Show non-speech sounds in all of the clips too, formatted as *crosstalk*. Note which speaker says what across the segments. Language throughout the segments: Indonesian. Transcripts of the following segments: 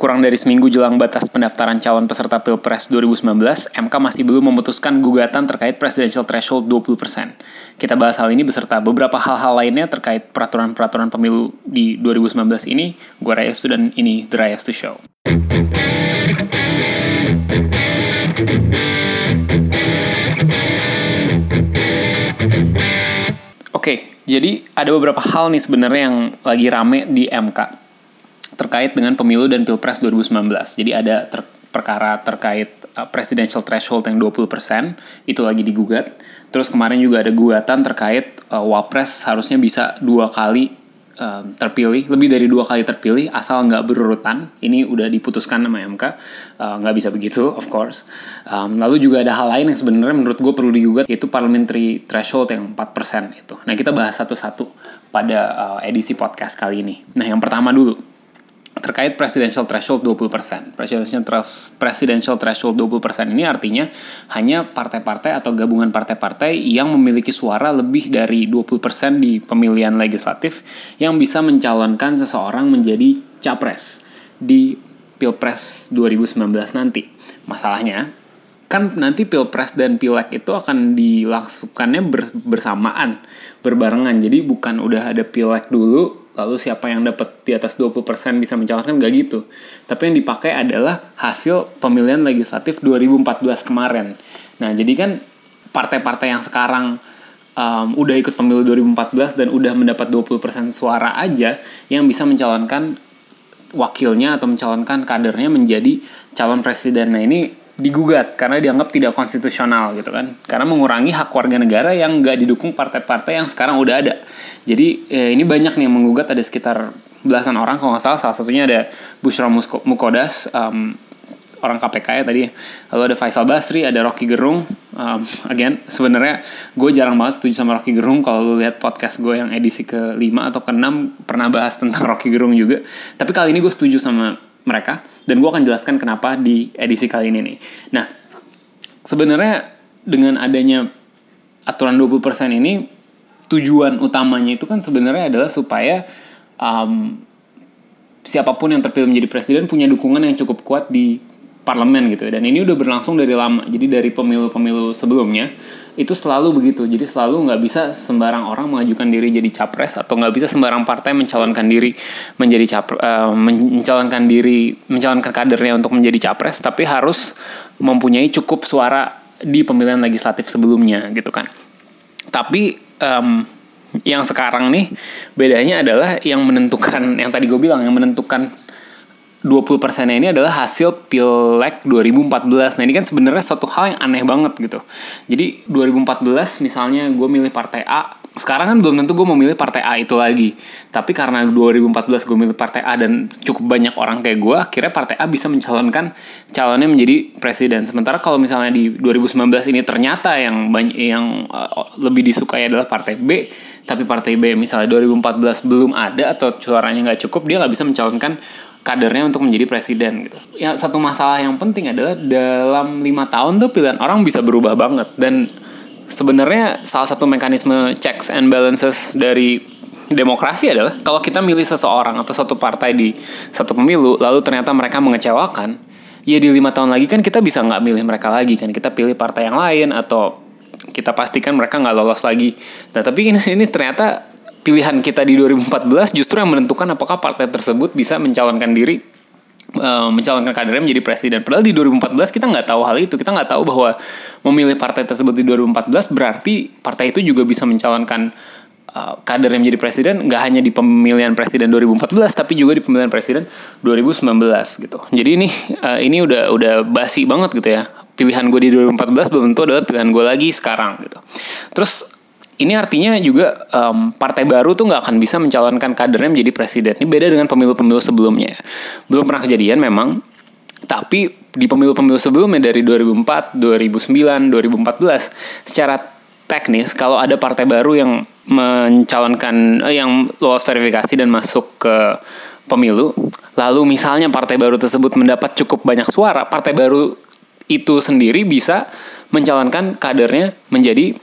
Speaker 1: Kurang dari seminggu jelang batas pendaftaran calon peserta Pilpres 2019, MK masih belum memutuskan gugatan terkait presidential threshold 20%. Kita bahas hal ini beserta beberapa hal-hal lainnya terkait peraturan-peraturan pemilu di 2019 ini. Gue Rayas dan ini The Rayas to Show. Oke, jadi ada beberapa hal nih sebenarnya yang lagi rame di MK terkait dengan pemilu dan pilpres 2019. Jadi ada ter perkara terkait uh, presidential threshold yang 20% itu lagi digugat. Terus kemarin juga ada gugatan terkait uh, wapres harusnya bisa dua kali uh, terpilih, lebih dari dua kali terpilih asal nggak berurutan. Ini udah diputuskan sama MK, uh, nggak bisa begitu, of course. Um, lalu juga ada hal lain yang sebenarnya menurut gue perlu digugat, yaitu parliamentary threshold yang 4% itu. Nah kita bahas satu-satu pada uh, edisi podcast kali ini. Nah yang pertama dulu, terkait presidential threshold 20%. Presidential, presidential threshold 20% ini artinya hanya partai-partai atau gabungan partai-partai yang memiliki suara lebih dari 20% di pemilihan legislatif yang bisa mencalonkan seseorang menjadi capres di Pilpres 2019 nanti. Masalahnya, kan nanti pilpres dan pileg itu akan dilakukannya bersamaan berbarengan jadi bukan udah ada pileg dulu lalu siapa yang dapat di atas 20% bisa mencalonkan nggak gitu. Tapi yang dipakai adalah hasil pemilihan legislatif 2014 kemarin. Nah, jadi kan partai-partai yang sekarang um, udah ikut pemilu 2014 dan udah mendapat 20% suara aja yang bisa mencalonkan wakilnya atau mencalonkan kadernya menjadi calon presiden. Nah, ini digugat karena dianggap tidak konstitusional gitu kan. Karena mengurangi hak warga negara yang nggak didukung partai-partai yang sekarang udah ada. Jadi eh, ini banyak nih yang menggugat ada sekitar belasan orang kalau nggak salah. Salah satunya ada Bushra Mukodas um, orang KPK ya tadi. Lalu ada Faisal Basri ada Rocky Gerung. Um, again sebenarnya gue jarang banget setuju sama Rocky Gerung. Kalau lu lihat podcast gue yang edisi ke 5 atau ke 6 pernah bahas tentang *laughs* Rocky Gerung juga. Tapi kali ini gue setuju sama mereka dan gue akan jelaskan kenapa di edisi kali ini nih. Nah, sebenarnya dengan adanya aturan 20% ini tujuan utamanya itu kan sebenarnya adalah supaya um, siapa pun yang terpilih menjadi presiden punya dukungan yang cukup kuat di parlemen gitu dan ini udah berlangsung dari lama. Jadi dari pemilu-pemilu sebelumnya itu selalu begitu. Jadi selalu nggak bisa sembarang orang mengajukan diri jadi capres atau nggak bisa sembarang partai mencalonkan diri menjadi capres uh, mencalonkan diri mencalonkan kadernya untuk menjadi capres tapi harus mempunyai cukup suara di pemilihan legislatif sebelumnya gitu kan. Tapi um, yang sekarang nih bedanya adalah yang menentukan yang tadi gue bilang yang menentukan 20 persennya ini adalah hasil Pileg 2014. Nah ini kan sebenarnya suatu hal yang aneh banget gitu. Jadi 2014 misalnya gue milih partai A, sekarang kan belum tentu gue mau milih partai A itu lagi. Tapi karena 2014 gue milih partai A dan cukup banyak orang kayak gue, akhirnya partai A bisa mencalonkan calonnya menjadi presiden. Sementara kalau misalnya di 2019 ini ternyata yang banyak yang uh, lebih disukai adalah partai B, tapi partai B misalnya 2014 belum ada atau suaranya nggak cukup, dia nggak bisa mencalonkan kadernya untuk menjadi presiden gitu. Ya satu masalah yang penting adalah dalam lima tahun tuh pilihan orang bisa berubah banget. Dan sebenarnya salah satu mekanisme checks and balances dari demokrasi adalah kalau kita milih seseorang atau suatu partai di satu pemilu lalu ternyata mereka mengecewakan ya di lima tahun lagi kan kita bisa nggak milih mereka lagi kan? Kita pilih partai yang lain atau kita pastikan mereka nggak lolos lagi. Nah tapi ini, ini ternyata pilihan kita di 2014 justru yang menentukan apakah partai tersebut bisa mencalonkan diri uh, mencalonkan kadernya menjadi presiden. Padahal di 2014 kita nggak tahu hal itu. Kita nggak tahu bahwa memilih partai tersebut di 2014 berarti partai itu juga bisa mencalonkan kader yang menjadi presiden nggak hanya di pemilihan presiden 2014 tapi juga di pemilihan presiden 2019 gitu. Jadi ini uh, ini udah udah basi banget gitu ya. Pilihan gue di 2014 belum tentu adalah pilihan gue lagi sekarang gitu. Terus ini artinya juga um, partai baru tuh nggak akan bisa mencalonkan kadernya menjadi presiden. Ini beda dengan pemilu-pemilu sebelumnya. Belum pernah kejadian memang, tapi di pemilu-pemilu sebelumnya dari 2004, 2009, 2014, secara teknis kalau ada partai baru yang mencalonkan eh, yang lolos verifikasi dan masuk ke pemilu, lalu misalnya partai baru tersebut mendapat cukup banyak suara, partai baru itu sendiri bisa mencalonkan kadernya menjadi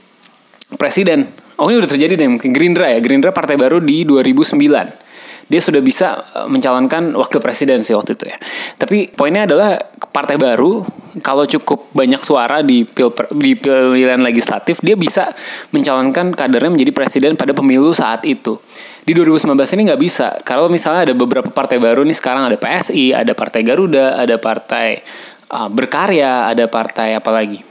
Speaker 1: presiden. Oh ini udah terjadi deh mungkin Gerindra ya. Gerindra partai baru di 2009. dia sudah bisa eh, mencalonkan wakil presiden sih waktu itu ya. Tapi poinnya adalah partai baru kalau cukup banyak suara di pil di pilihan legislatif dia bisa mencalonkan kadernya menjadi presiden pada pemilu saat itu. Di 2019 ini nggak bisa. Kalau misalnya ada beberapa partai baru nih sekarang ada PSI, ada Partai Garuda, ada Partai uh, Berkarya, ada partai apa lagi?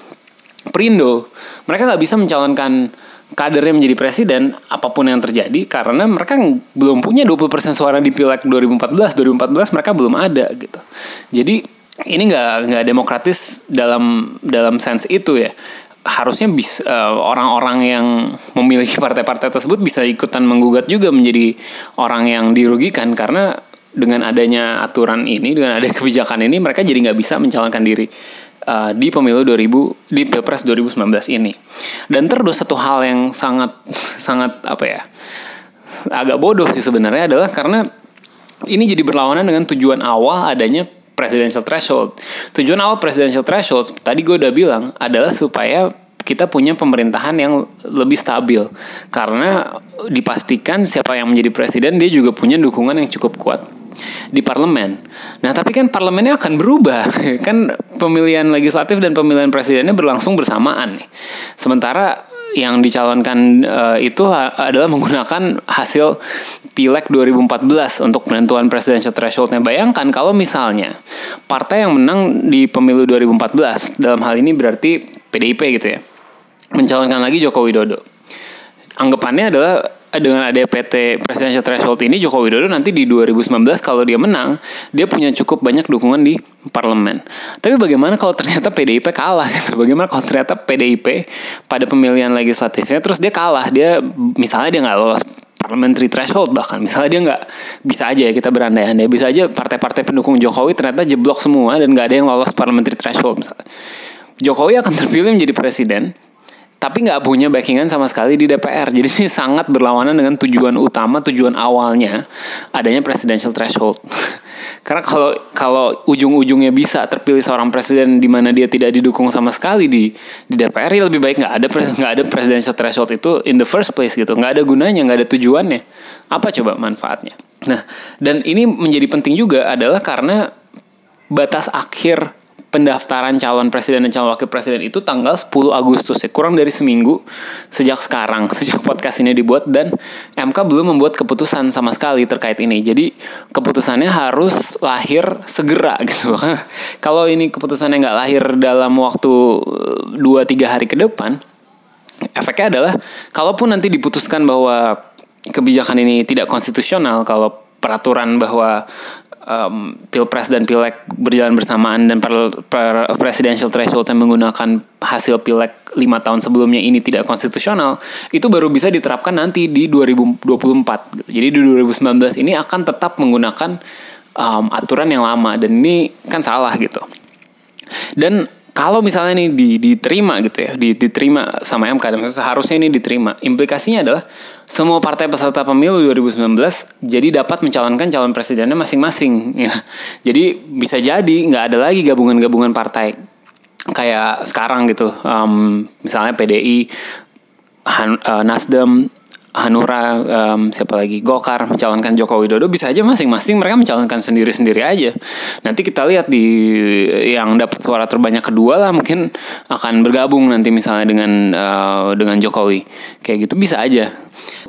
Speaker 1: Perindo. Mereka nggak bisa mencalonkan kadernya menjadi presiden apa pun yang terjadi karena mereka belum punya 20% suara di Pileg 2014 2014 mereka belum ada gitu jadi ini nggak nggak demokratis dalam dalam sense itu ya harusnya bisa uh, orang-orang yang memiliki partai-partai tersebut bisa ikutan menggugat juga menjadi orang yang dirugikan karena dengan adanya aturan ini dengan ada *laughs* kebijakan ini mereka jadi nggak bisa mencalonkan diri uh, di pemilu 2000 di Pilpres 2019 ini. Dan terus satu hal yang sangat *laughs* sangat apa ya? agak bodoh sih sebenarnya adalah karena ini jadi berlawanan dengan tujuan awal adanya presidential threshold. Tujuan awal presidential threshold tadi gue udah bilang adalah supaya kita punya pemerintahan yang lebih stabil karena dipastikan siapa yang menjadi presiden dia juga punya dukungan yang cukup kuat di parlemen. Nah, tapi kan parlemennya akan berubah. *laughs* kan pemilihan legislatif dan pemilihan presidennya berlangsung bersamaan nih. Sementara yang dicalonkan uh, itu adalah menggunakan hasil Pileg 2014 untuk penentuan presidential thresholdnya. Bayangkan kalau misalnya partai yang menang di pemilu 2014 dalam hal ini berarti PDIP gitu ya mencalonkan lagi Joko Widodo. Anggapannya adalah dengan ada PT presidential threshold ini Joko Widodo nanti di 2019 kalau dia menang dia punya cukup banyak dukungan di parlemen. Tapi bagaimana kalau ternyata PDIP kalah *laughs* gitu? Bagaimana kalau ternyata PDIP pada pemilihan legislatifnya terus dia kalah dia misalnya dia nggak lolos parliamentary threshold bahkan misalnya dia nggak bisa aja ya kita berandai-andai bisa aja partai-partai pendukung Jokowi ternyata jeblok semua dan nggak ada yang lolos parliamentary threshold misalnya. Jokowi akan terpilih menjadi presiden tapi nggak punya backingan sama sekali di DPR. Jadi ini sangat berlawanan dengan tujuan utama, tujuan awalnya adanya presidential threshold. *laughs* Karena kalau kalau ujung-ujungnya bisa terpilih seorang presiden di mana dia tidak didukung sama sekali di di DPR, ya lebih baik nggak ada nggak ada presidential threshold itu in the first place gitu. Nggak ada gunanya, nggak ada tujuannya. Apa coba manfaatnya? Nah, dan ini menjadi penting juga adalah karena batas akhir pendaftaran calon presiden dan calon wakil presiden itu tanggal 10 Agustus. Ya kurang dari seminggu sejak sekarang *laughs* sejak podcast ini dibuat dan MK belum membuat keputusan sama sekali terkait ini. Jadi keputusannya harus lahir segera *laughs* gitu. Kalau ini keputusannya nggak lahir dalam waktu 2-3 hari ke depan efeknya adalah kalaupun nanti diputuskan bahwa kebijakan ini tidak konstitusional kalau peraturan bahwa um, pilpres dan pileg berjalan bersamaan dan per, per presidential threshold yang menggunakan hasil pileg lima tahun sebelumnya ini tidak konstitusional itu baru bisa diterapkan nanti di 2024 jadi di 2019 ini akan tetap menggunakan um, aturan yang lama dan ini kan salah gitu. Dan kalau misalnya ini diterima gitu ya, diterima sama MK seharusnya ini diterima, implikasinya adalah semua partai peserta pemilu 2019 jadi dapat mencalonkan calon presidennya masing-masing. *laughs* Ya. Jadi bisa jadi nggak ada lagi gabungan-gabungan partai kayak sekarang gitu, um, misalnya PDI, uh, Nasdem, Hanura um, siapa lagi? Golkar mencalonkan Joko Widodo. Bisa aja masing-masing mereka mencalonkan sendiri-sendiri aja. Nanti kita lihat di yang dapat suara terbanyak kedua lah mungkin akan bergabung nanti misalnya dengan uh, dengan Jokowi. Kayak gitu bisa aja.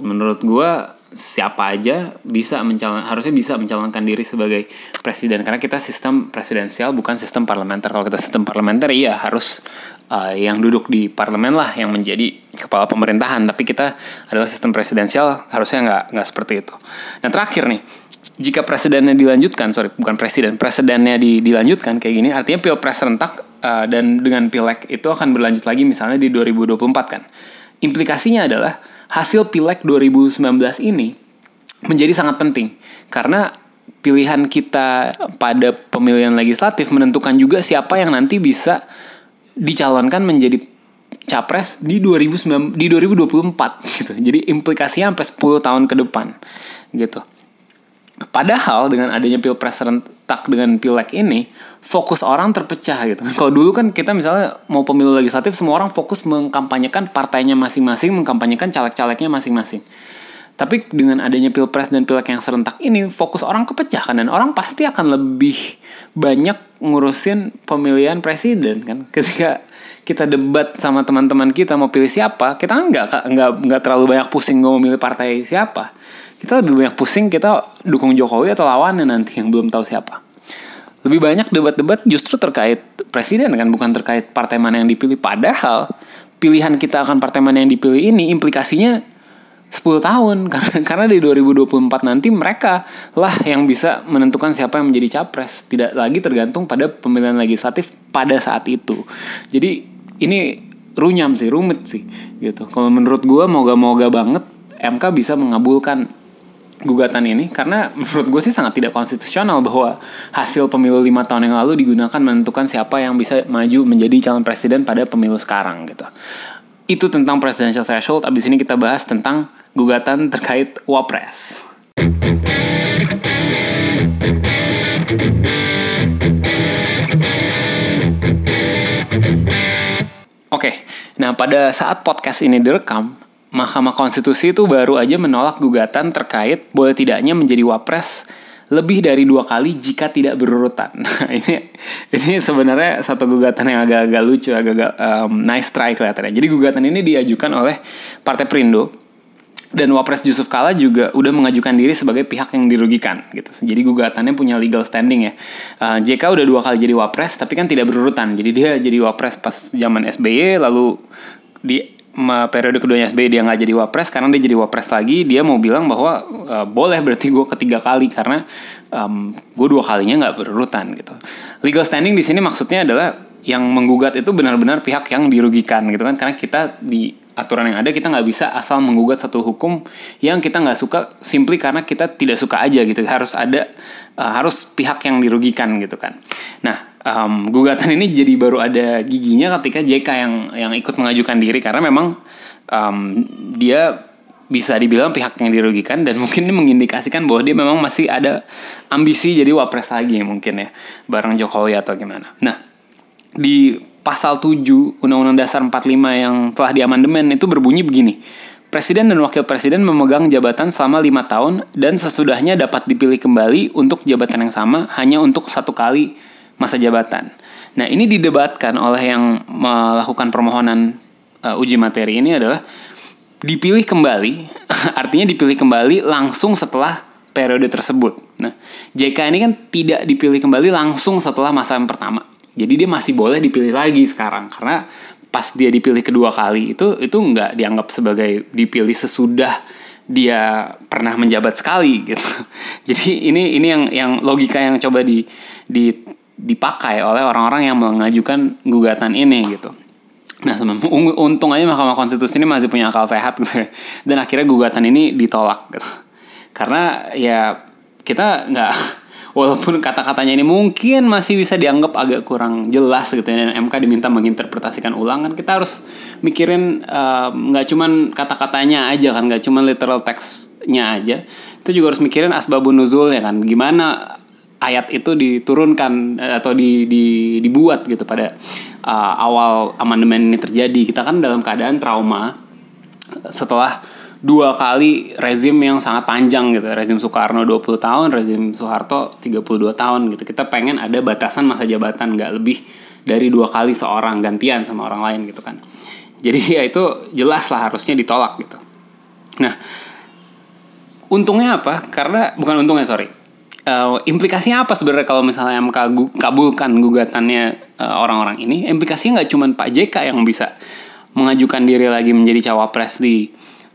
Speaker 1: Menurut gua siapa aja bisa mencalon harusnya bisa mencalonkan diri sebagai presiden. Karena kita sistem presidensial bukan sistem parlementer. Kalau kita sistem parlementer iya harus uh, yang duduk di parlemen lah yang menjadi kepala pemerintahan. Tapi kita adalah sistem presidensial harusnya nggak nggak seperti itu. Nah terakhir nih jika presidennya dilanjutkan sorry bukan presiden presidennya di, dilanjutkan kayak gini artinya pilpres serentak uh, dan dengan pileg itu akan berlanjut lagi misalnya di 2024 kan. Implikasinya adalah hasil Pileg 2019 ini menjadi sangat penting karena pilihan kita pada pemilihan legislatif menentukan juga siapa yang nanti bisa dicalonkan menjadi capres di 2009 di 2024 gitu. Jadi implikasinya sampai 10 tahun ke depan gitu. Padahal dengan adanya pilpres serentak dengan pileg ini, fokus orang terpecah gitu. *laughs* Kalau dulu kan kita misalnya mau pemilu legislatif, semua orang fokus mengkampanyekan partainya masing-masing, mengkampanyekan caleg-calegnya masing-masing. Tapi dengan adanya pilpres dan pilek yang serentak ini, fokus orang kepecah kan dan orang pasti akan lebih banyak ngurusin pemilihan presiden kan. *laughs* Ketika kita debat sama teman-teman kita mau pilih siapa, kita kan nggak nggak nggak terlalu banyak pusing mau milih partai siapa. Kita lebih banyak pusing kita dukung Jokowi atau lawannya nanti yang belum tahu siapa. Lebih banyak debat-debat justru terkait presiden kan bukan terkait partai mana yang dipilih. Padahal pilihan kita akan partai mana yang dipilih ini implikasinya 10 tahun *laughs* karena karena di 2024 nanti mereka lah yang bisa menentukan siapa yang menjadi capres tidak lagi tergantung pada pemilihan legislatif pada saat itu jadi ini runyam sih rumit sih gitu kalau menurut gue moga-moga banget MK bisa mengabulkan gugatan ini karena menurut gue sih sangat tidak konstitusional bahwa hasil pemilu lima tahun yang lalu digunakan menentukan siapa yang bisa maju menjadi calon presiden pada pemilu sekarang gitu itu tentang presidential threshold. Abis ini kita bahas tentang gugatan terkait wapres. Oke, okay, nah pada saat podcast ini direkam, Mahkamah Konstitusi itu baru aja menolak gugatan terkait boleh tidaknya menjadi wapres lebih dari dua kali jika tidak berurutan. *laughs* Nah, ini ini sebenarnya satu gugatan yang agak-agak lucu, agak-agak um, nice try kelihatannya. Jadi gugatan ini diajukan oleh Partai Perindo dan Wapres Yusuf Kala juga udah mengajukan diri sebagai pihak yang dirugikan gitu. Jadi gugatannya punya legal standing ya. Uh, JK udah dua kali jadi Wapres tapi kan tidak berurutan. Jadi dia jadi Wapres pas zaman SBY lalu di periode keduanya SBY dia nggak jadi wapres karena dia jadi wapres lagi dia mau bilang bahwa uh, boleh berarti gue ketiga kali karena um, gue dua kalinya nggak berurutan gitu legal standing di sini maksudnya adalah yang menggugat itu benar-benar pihak yang dirugikan gitu kan karena kita di aturan yang ada kita nggak bisa asal menggugat satu hukum yang kita nggak suka simply karena kita tidak suka aja gitu harus ada uh, harus pihak yang dirugikan gitu kan nah um, gugatan ini jadi baru ada giginya ketika JK yang yang ikut mengajukan diri karena memang um, dia bisa dibilang pihak yang dirugikan dan *laughs* mungkin ini mengindikasikan bahwa dia memang masih ada ambisi jadi wapres lagi mungkin ya bareng Jokowi atau gimana. Nah, di pasal 7 Undang-Undang Dasar 45 yang telah diamandemen itu berbunyi begini. Presiden dan wakil presiden memegang jabatan selama lima tahun dan sesudahnya dapat dipilih kembali untuk jabatan yang sama hanya untuk satu kali masa jabatan. Nah, ini didebatkan oleh yang melakukan permohonan uh, uji materi ini adalah dipilih kembali, *laughs* artinya dipilih kembali langsung setelah periode tersebut. Nah, JK ini kan tidak dipilih kembali langsung setelah masa yang pertama. Jadi dia masih boleh dipilih lagi sekarang karena pas dia dipilih kedua kali itu itu nggak dianggap sebagai dipilih sesudah dia pernah menjabat sekali gitu. *laughs* Jadi ini ini yang yang logika yang coba di di dipakai oleh orang-orang yang mengajukan gugatan ini gitu. Nah, untung aja Mahkamah Konstitusi ini masih punya akal sehat gitu. Ya. Dan akhirnya gugatan ini ditolak gitu. Karena ya kita nggak walaupun kata-katanya ini mungkin masih bisa dianggap agak kurang jelas gitu ya. Dan MK diminta menginterpretasikan ulang kan. Kita harus mikirin nggak uh, cuman kata-katanya aja kan. Nggak cuman literal teksnya aja. Itu juga harus mikirin asbabun nuzulnya kan. Gimana ayat itu diturunkan eh, atau di, di, dibuat gitu pada uh, awal amandemen ini terjadi. Kita kan dalam keadaan trauma setelah dua kali rezim yang sangat panjang gitu. Rezim Soekarno 20 tahun rezim Soeharto 32 tahun gitu. Kita pengen ada batasan masa jabatan nggak lebih dari dua kali seorang gantian sama orang lain gitu kan. Jadi *laughs* ya itu jelas lah harusnya ditolak gitu. Nah untungnya apa? Karena bukan untungnya sorry. Uh, implikasinya apa sebenarnya kalau misalnya MK kabulkan gugatannya uh, orang-orang ini? Implikasinya nggak cuma Pak JK yang bisa mengajukan diri lagi menjadi cawapres di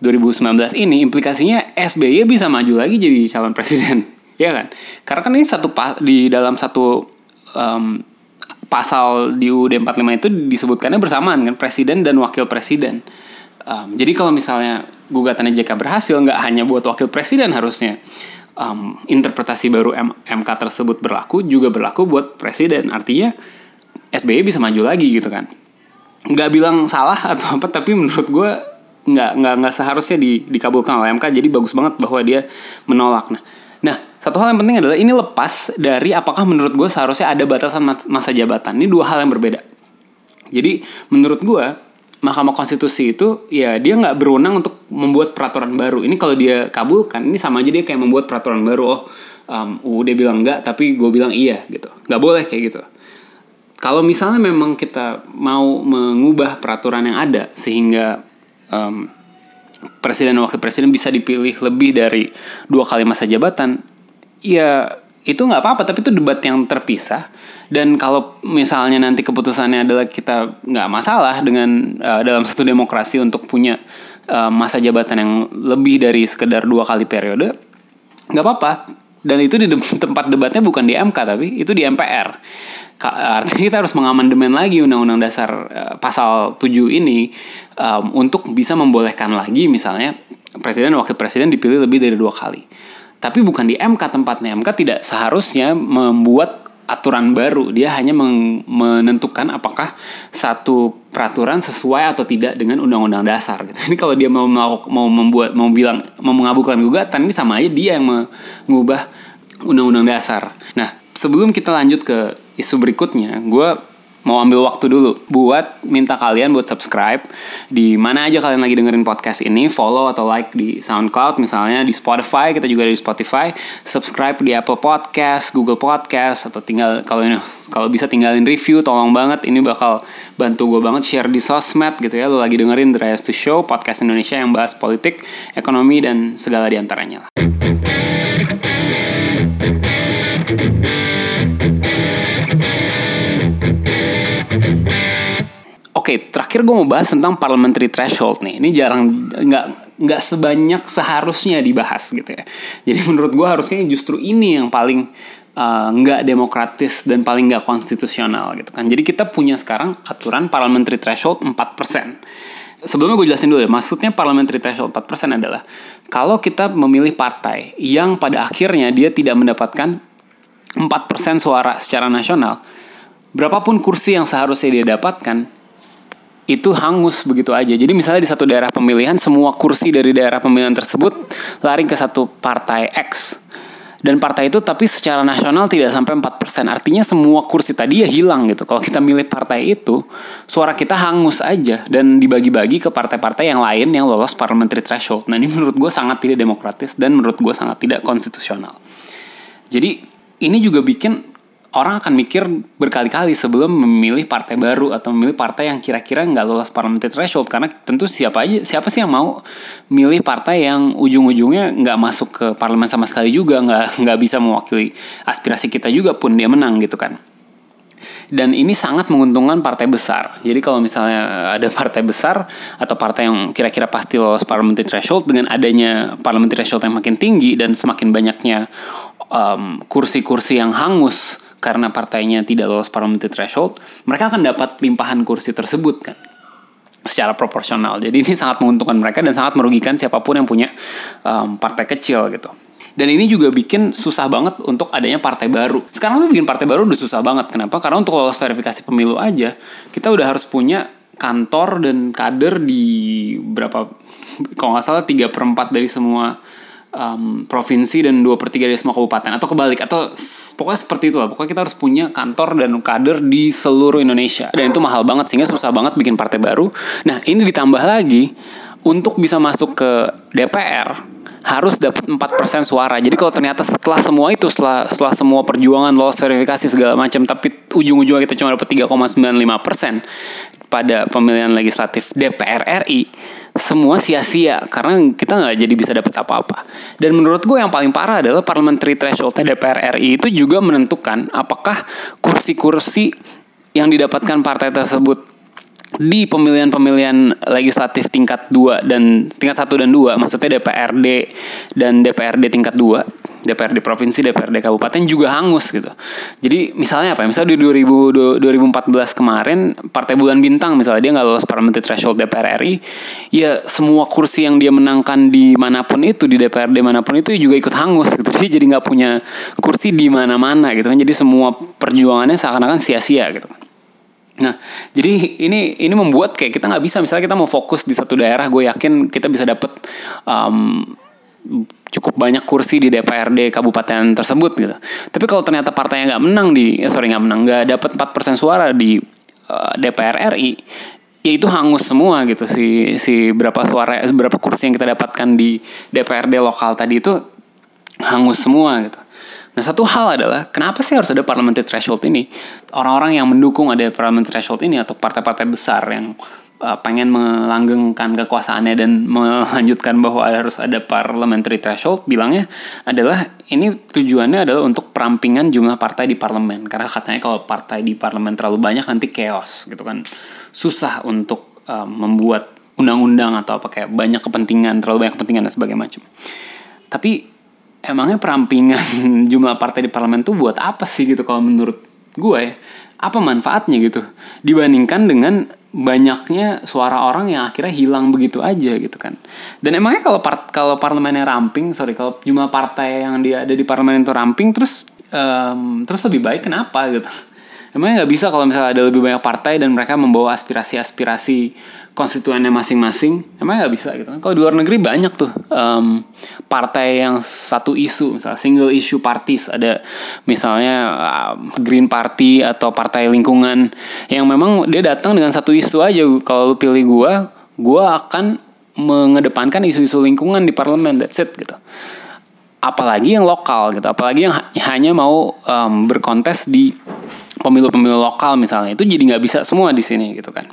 Speaker 1: 2019 ini, implikasinya SBY bisa maju lagi jadi calon presiden, *laughs* ya kan? Karena kan ini satu di dalam satu um, pasal di UUD 45 itu disebutkannya bersamaan kan presiden dan wakil presiden. Um, jadi kalau misalnya gugatannya JK berhasil, nggak hanya buat wakil presiden harusnya, um, interpretasi baru M MK tersebut berlaku juga berlaku buat presiden. Artinya SBY bisa maju lagi gitu kan. Nggak bilang salah atau apa, tapi menurut gue nggak nggak nggak seharusnya di, dikabulkan oleh MK. Jadi bagus banget bahwa dia menolak. Nah, nah satu hal yang penting adalah ini lepas dari apakah menurut gue seharusnya ada batasan masa jabatan. Ini dua hal yang berbeda. Jadi menurut gue Mahkamah Konstitusi itu ya dia nggak berwenang untuk membuat peraturan baru. Ini kalau dia kabulkan, ini sama aja dia kayak membuat peraturan baru. Oh, um, UUD bilang enggak, tapi gue bilang iya gitu. Nggak boleh kayak gitu. Kalau misalnya memang kita mau mengubah peraturan yang ada sehingga um, presiden dan wakil presiden bisa dipilih lebih dari dua kali masa jabatan, ya itu nggak apa-apa tapi itu debat yang terpisah. Dan kalau misalnya nanti keputusannya adalah kita nggak masalah dengan uh, dalam satu demokrasi untuk punya uh, masa jabatan yang lebih dari sekedar dua kali periode nggak apa-apa dan itu di *laughs* tempat debatnya bukan di MK tapi itu di MPR artinya kita harus mengamandemen lagi undang-undang dasar uh, pasal 7 ini um, untuk bisa membolehkan lagi misalnya presiden wakil presiden dipilih lebih dari dua kali tapi bukan di MK tempatnya. MK tidak seharusnya membuat aturan baru. Dia hanya menentukan apakah satu peraturan sesuai atau tidak dengan undang-undang dasar gitu. Ini kalau dia mau mau membuat mau bilang mau mengabulkan gugatan ini sama aja dia yang mengubah undang-undang dasar. Nah, sebelum kita lanjut ke isu berikutnya, gue mau ambil waktu dulu buat minta kalian buat subscribe di mana aja kalian lagi dengerin podcast ini, follow atau like di SoundCloud misalnya di Spotify, kita juga di Spotify, subscribe di Apple Podcast, Google Podcast atau tinggal kalau kalau bisa tinggalin review tolong banget. Ini bakal bantu gue banget share di sosmed gitu ya. Lo lagi dengerin The Rise to Show podcast Indonesia yang bahas politik, ekonomi dan segala di antaranya lah. Okay, terakhir gue mau bahas tentang parliamentary threshold nih. Ini jarang nggak nggak sebanyak seharusnya dibahas gitu ya. Jadi *laughs* menurut gue harusnya justru ini yang paling uh, nggak demokratis dan paling nggak konstitusional gitu kan. Jadi kita punya sekarang aturan parliamentary threshold 4%. Sebelumnya gue jelasin dulu ya, maksudnya parliamentary threshold 4% adalah kalau kita memilih partai yang pada akhirnya dia tidak mendapatkan 4% suara secara nasional, berapapun kursi yang seharusnya dia dapatkan, itu hangus begitu aja. Jadi misalnya di satu daerah pemilihan semua kursi dari daerah pemilihan tersebut lari ke satu partai X. Dan partai itu tapi secara nasional tidak sampai 4%. Artinya semua kursi tadi ya hilang gitu. Kalau kita milih partai itu, suara kita hangus aja dan dibagi-bagi ke partai-partai yang lain yang lolos parliamentary threshold. Nah ini menurut gue sangat tidak demokratis dan menurut gue sangat tidak konstitusional. Jadi ini juga bikin orang akan mikir berkali-kali sebelum memilih partai baru atau memilih partai yang kira-kira nggak lolos parliamentary threshold karena tentu siapa aja siapa sih yang mau milih partai yang ujung-ujungnya nggak masuk ke parlemen sama sekali juga nggak nggak bisa mewakili aspirasi kita juga pun dia menang gitu kan dan ini sangat menguntungkan partai besar. Jadi kalau misalnya ada partai besar atau partai yang kira-kira pasti lolos parliamentary threshold dengan adanya parliamentary threshold yang makin tinggi dan semakin banyaknya kursi-kursi um, yang hangus karena partainya tidak lolos parliamentary threshold, mereka akan dapat limpahan kursi tersebut kan secara proporsional. Jadi ini sangat menguntungkan mereka dan sangat merugikan siapa pun yang punya um, partai kecil gitu. Dan ini juga bikin susah banget untuk adanya partai baru. Sekarang tuh bikin partai baru udah susah banget. Kenapa? Karena untuk lolos verifikasi pemilu aja, kita udah harus punya kantor dan kader di berapa, kalau nggak salah 3 per 4 dari semua um, provinsi dan dua per tiga dari semua kabupaten. Atau kebalik atau pokoknya seperti itu lah pokoknya kita harus punya kantor dan kader di seluruh Indonesia. Dan itu mahal banget sehingga susah banget bikin partai baru. Nah ini ditambah lagi untuk bisa masuk ke DPR harus dapat 4% suara. Jadi kalau ternyata setelah semua itu, setelah setelah semua perjuangan lolos verifikasi segala macam, tapi ujung-ujungnya kita cuma dapat 3,95% pada pemilihan legislatif DPR RI, semua sia-sia karena kita nggak jadi bisa dapat apa-apa. Dan menurut gue yang paling parah adalah parliamentary threshold DPR RI itu juga menentukan apakah kursi-kursi yang didapatkan partai tersebut di pemilihan-pemilihan legislatif tingkat 2 dan tingkat 1 dan 2 maksudnya DPRD dan DPRD tingkat 2 DPRD provinsi DPRD kabupaten juga hangus gitu. Jadi misalnya apa misalnya di 2000, 2014 kemarin Partai Bulan Bintang misalnya dia nggak lolos parliamentary threshold DPR RI ya semua kursi yang dia menangkan di mana pun itu di DPRD mana pun itu juga ikut hangus gitu. *laughs* Dia jadi nggak punya kursi di mana-mana gitu kan. Jadi semua perjuangannya seakan-akan sia-sia gitu Nah, jadi ini ini membuat kayak kita nggak bisa misalnya kita mau fokus di satu daerah, gue yakin kita bisa dapet um, cukup banyak kursi di DPRD kabupaten tersebut gitu. Tapi kalau ternyata partainya nggak menang di, eh, sorry nggak menang, nggak dapat 4% suara di uh, DPR RI, ya itu hangus semua gitu si si berapa suara berapa kursi yang kita dapatkan di DPRD lokal tadi itu hangus semua gitu. Nah satu hal adalah kenapa sih harus ada parliamentary threshold ini? Orang-orang yang mendukung ada parliamentary threshold ini atau partai-partai besar yang uh, pengen melanggengkan kekuasaannya dan melanjutkan bahwa harus ada parliamentary threshold bilangnya adalah ini tujuannya adalah untuk perampingan jumlah partai di parlemen. Karena katanya kalau partai di parlemen terlalu banyak nanti chaos gitu kan. Susah untuk uh, membuat undang-undang atau apa banyak kepentingan terlalu banyak kepentingan dan sebagainya macam. Tapi emangnya perampingan *laughs* jumlah partai di parlemen tuh buat apa sih gitu kalau menurut gue ya? Apa manfaatnya gitu? Dibandingkan dengan banyaknya suara orang yang akhirnya hilang begitu aja gitu kan. Dan emangnya kalau par kalau parlemennya ramping sorry kalau jumlah partai yang dia ada di parlemen itu ramping terus um, terus lebih baik kenapa gitu emangnya nggak bisa kalau misalnya ada lebih banyak partai dan mereka membawa aspirasi-aspirasi konstituennya masing-masing? Emang nggak bisa gitu kan? Kalau di luar negeri banyak tuh um, partai yang satu isu misalnya single issue parties ada misalnya um, Green Party atau partai lingkungan yang memang dia datang dengan satu isu aja. Kalau pilih gua gua akan mengedepankan isu-isu lingkungan di parlemen that's it gitu. Apalagi yang lokal gitu. Apalagi yang hanya mau um, berkontes di pemilu-pemilu lokal misalnya itu jadi nggak bisa semua di sini gitu kan.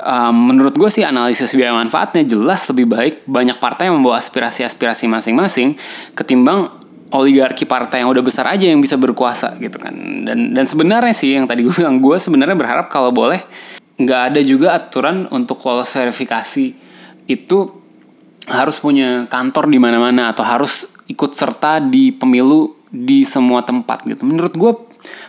Speaker 1: Um, menurut gue sih analisis biaya manfaatnya jelas lebih baik banyak partai yang membawa aspirasi-aspirasi masing-masing ketimbang oligarki partai yang udah besar aja yang bisa berkuasa gitu kan. Dan dan sebenarnya sih yang tadi gue bilang gue sebenarnya berharap kalau boleh nggak ada juga aturan untuk lolos verifikasi itu harus punya kantor di mana-mana atau harus ikut serta di pemilu di semua tempat gitu. Menurut gue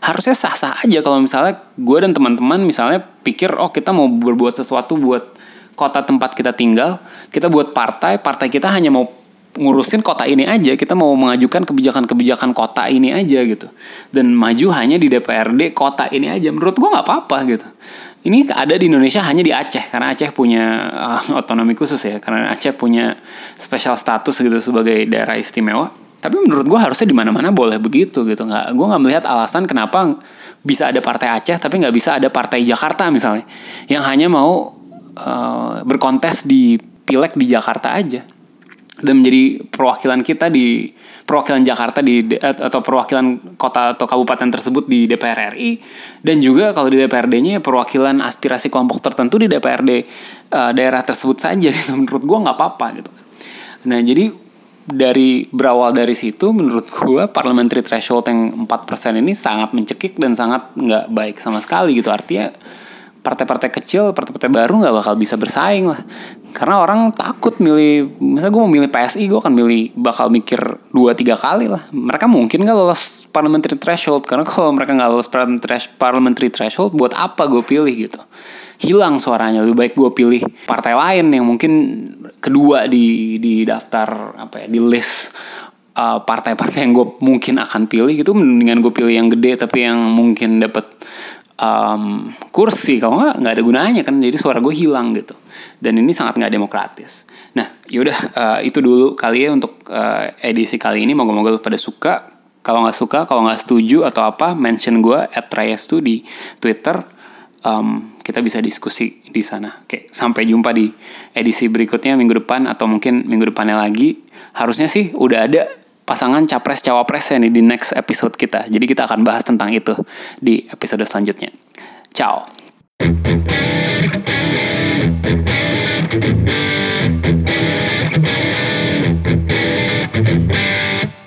Speaker 1: harusnya sah-sah aja. Kalau misalnya gue dan teman-teman misalnya pikir oh kita mau berbuat sesuatu buat kota tempat kita tinggal kita buat partai partai kita hanya mau ngurusin kota ini aja kita mau mengajukan kebijakan-kebijakan kota ini aja gitu. Dan maju hanya di DPRD kota ini aja. Menurut gue nggak apa-apa gitu. Ini ada di Indonesia hanya di Aceh karena Aceh punya uh, otonomi khusus ya karena Aceh punya special status gitu sebagai daerah istimewa tapi menurut gue harusnya di mana-mana boleh begitu gitu. Nggak gue nggak melihat alasan kenapa bisa ada partai Aceh tapi nggak bisa ada partai Jakarta misalnya. Yang hanya mau uh, berkontes di pileg di Jakarta aja. Dan menjadi perwakilan kita di perwakilan Jakarta di atau perwakilan kota atau kabupaten tersebut di DPR RI dan juga kalau di DPRD-nya perwakilan aspirasi kelompok tertentu di DPRD uh, eh, daerah tersebut saja. Gitu *laughs* menurut gue nggak apa-apa gitu. Nah jadi dari berawal dari situ menurut gue parliamentary threshold yang 4% ini sangat mencekik dan sangat nggak baik sama sekali gitu artinya partai-partai kecil, partai-partai baru nggak bakal bisa bersaing lah. Karena orang takut milih, misalnya gue mau milih PSI, gue akan milih bakal mikir dua tiga kali lah. Mereka mungkin nggak lolos parliamentary threshold, karena kalau mereka nggak lolos parliamentary threshold, buat apa gue pilih gitu? Hilang suaranya, lebih baik gue pilih partai lain yang mungkin kedua di di daftar apa ya di list uh, partai-partai yang gue mungkin akan pilih gitu mendingan gue pilih yang gede tapi yang mungkin dapat um, kursi. Kalau nggak nggak ada gunanya kan jadi suara gue hilang gitu. Dan ini sangat nggak demokratis. Nah yaudah uh, itu dulu kali ya untuk uh, edisi kali ini. Moga-moga pada suka. Kalau nggak suka kalau nggak setuju atau apa mention gue at Raya di Twitter. Um, kita bisa diskusi di sana. Oke, sampai jumpa di edisi berikutnya minggu depan atau mungkin minggu depannya lagi. Harusnya sih udah ada pasangan capres cawapres nih di next episode kita. Jadi kita akan bahas tentang itu di episode selanjutnya. Ciao.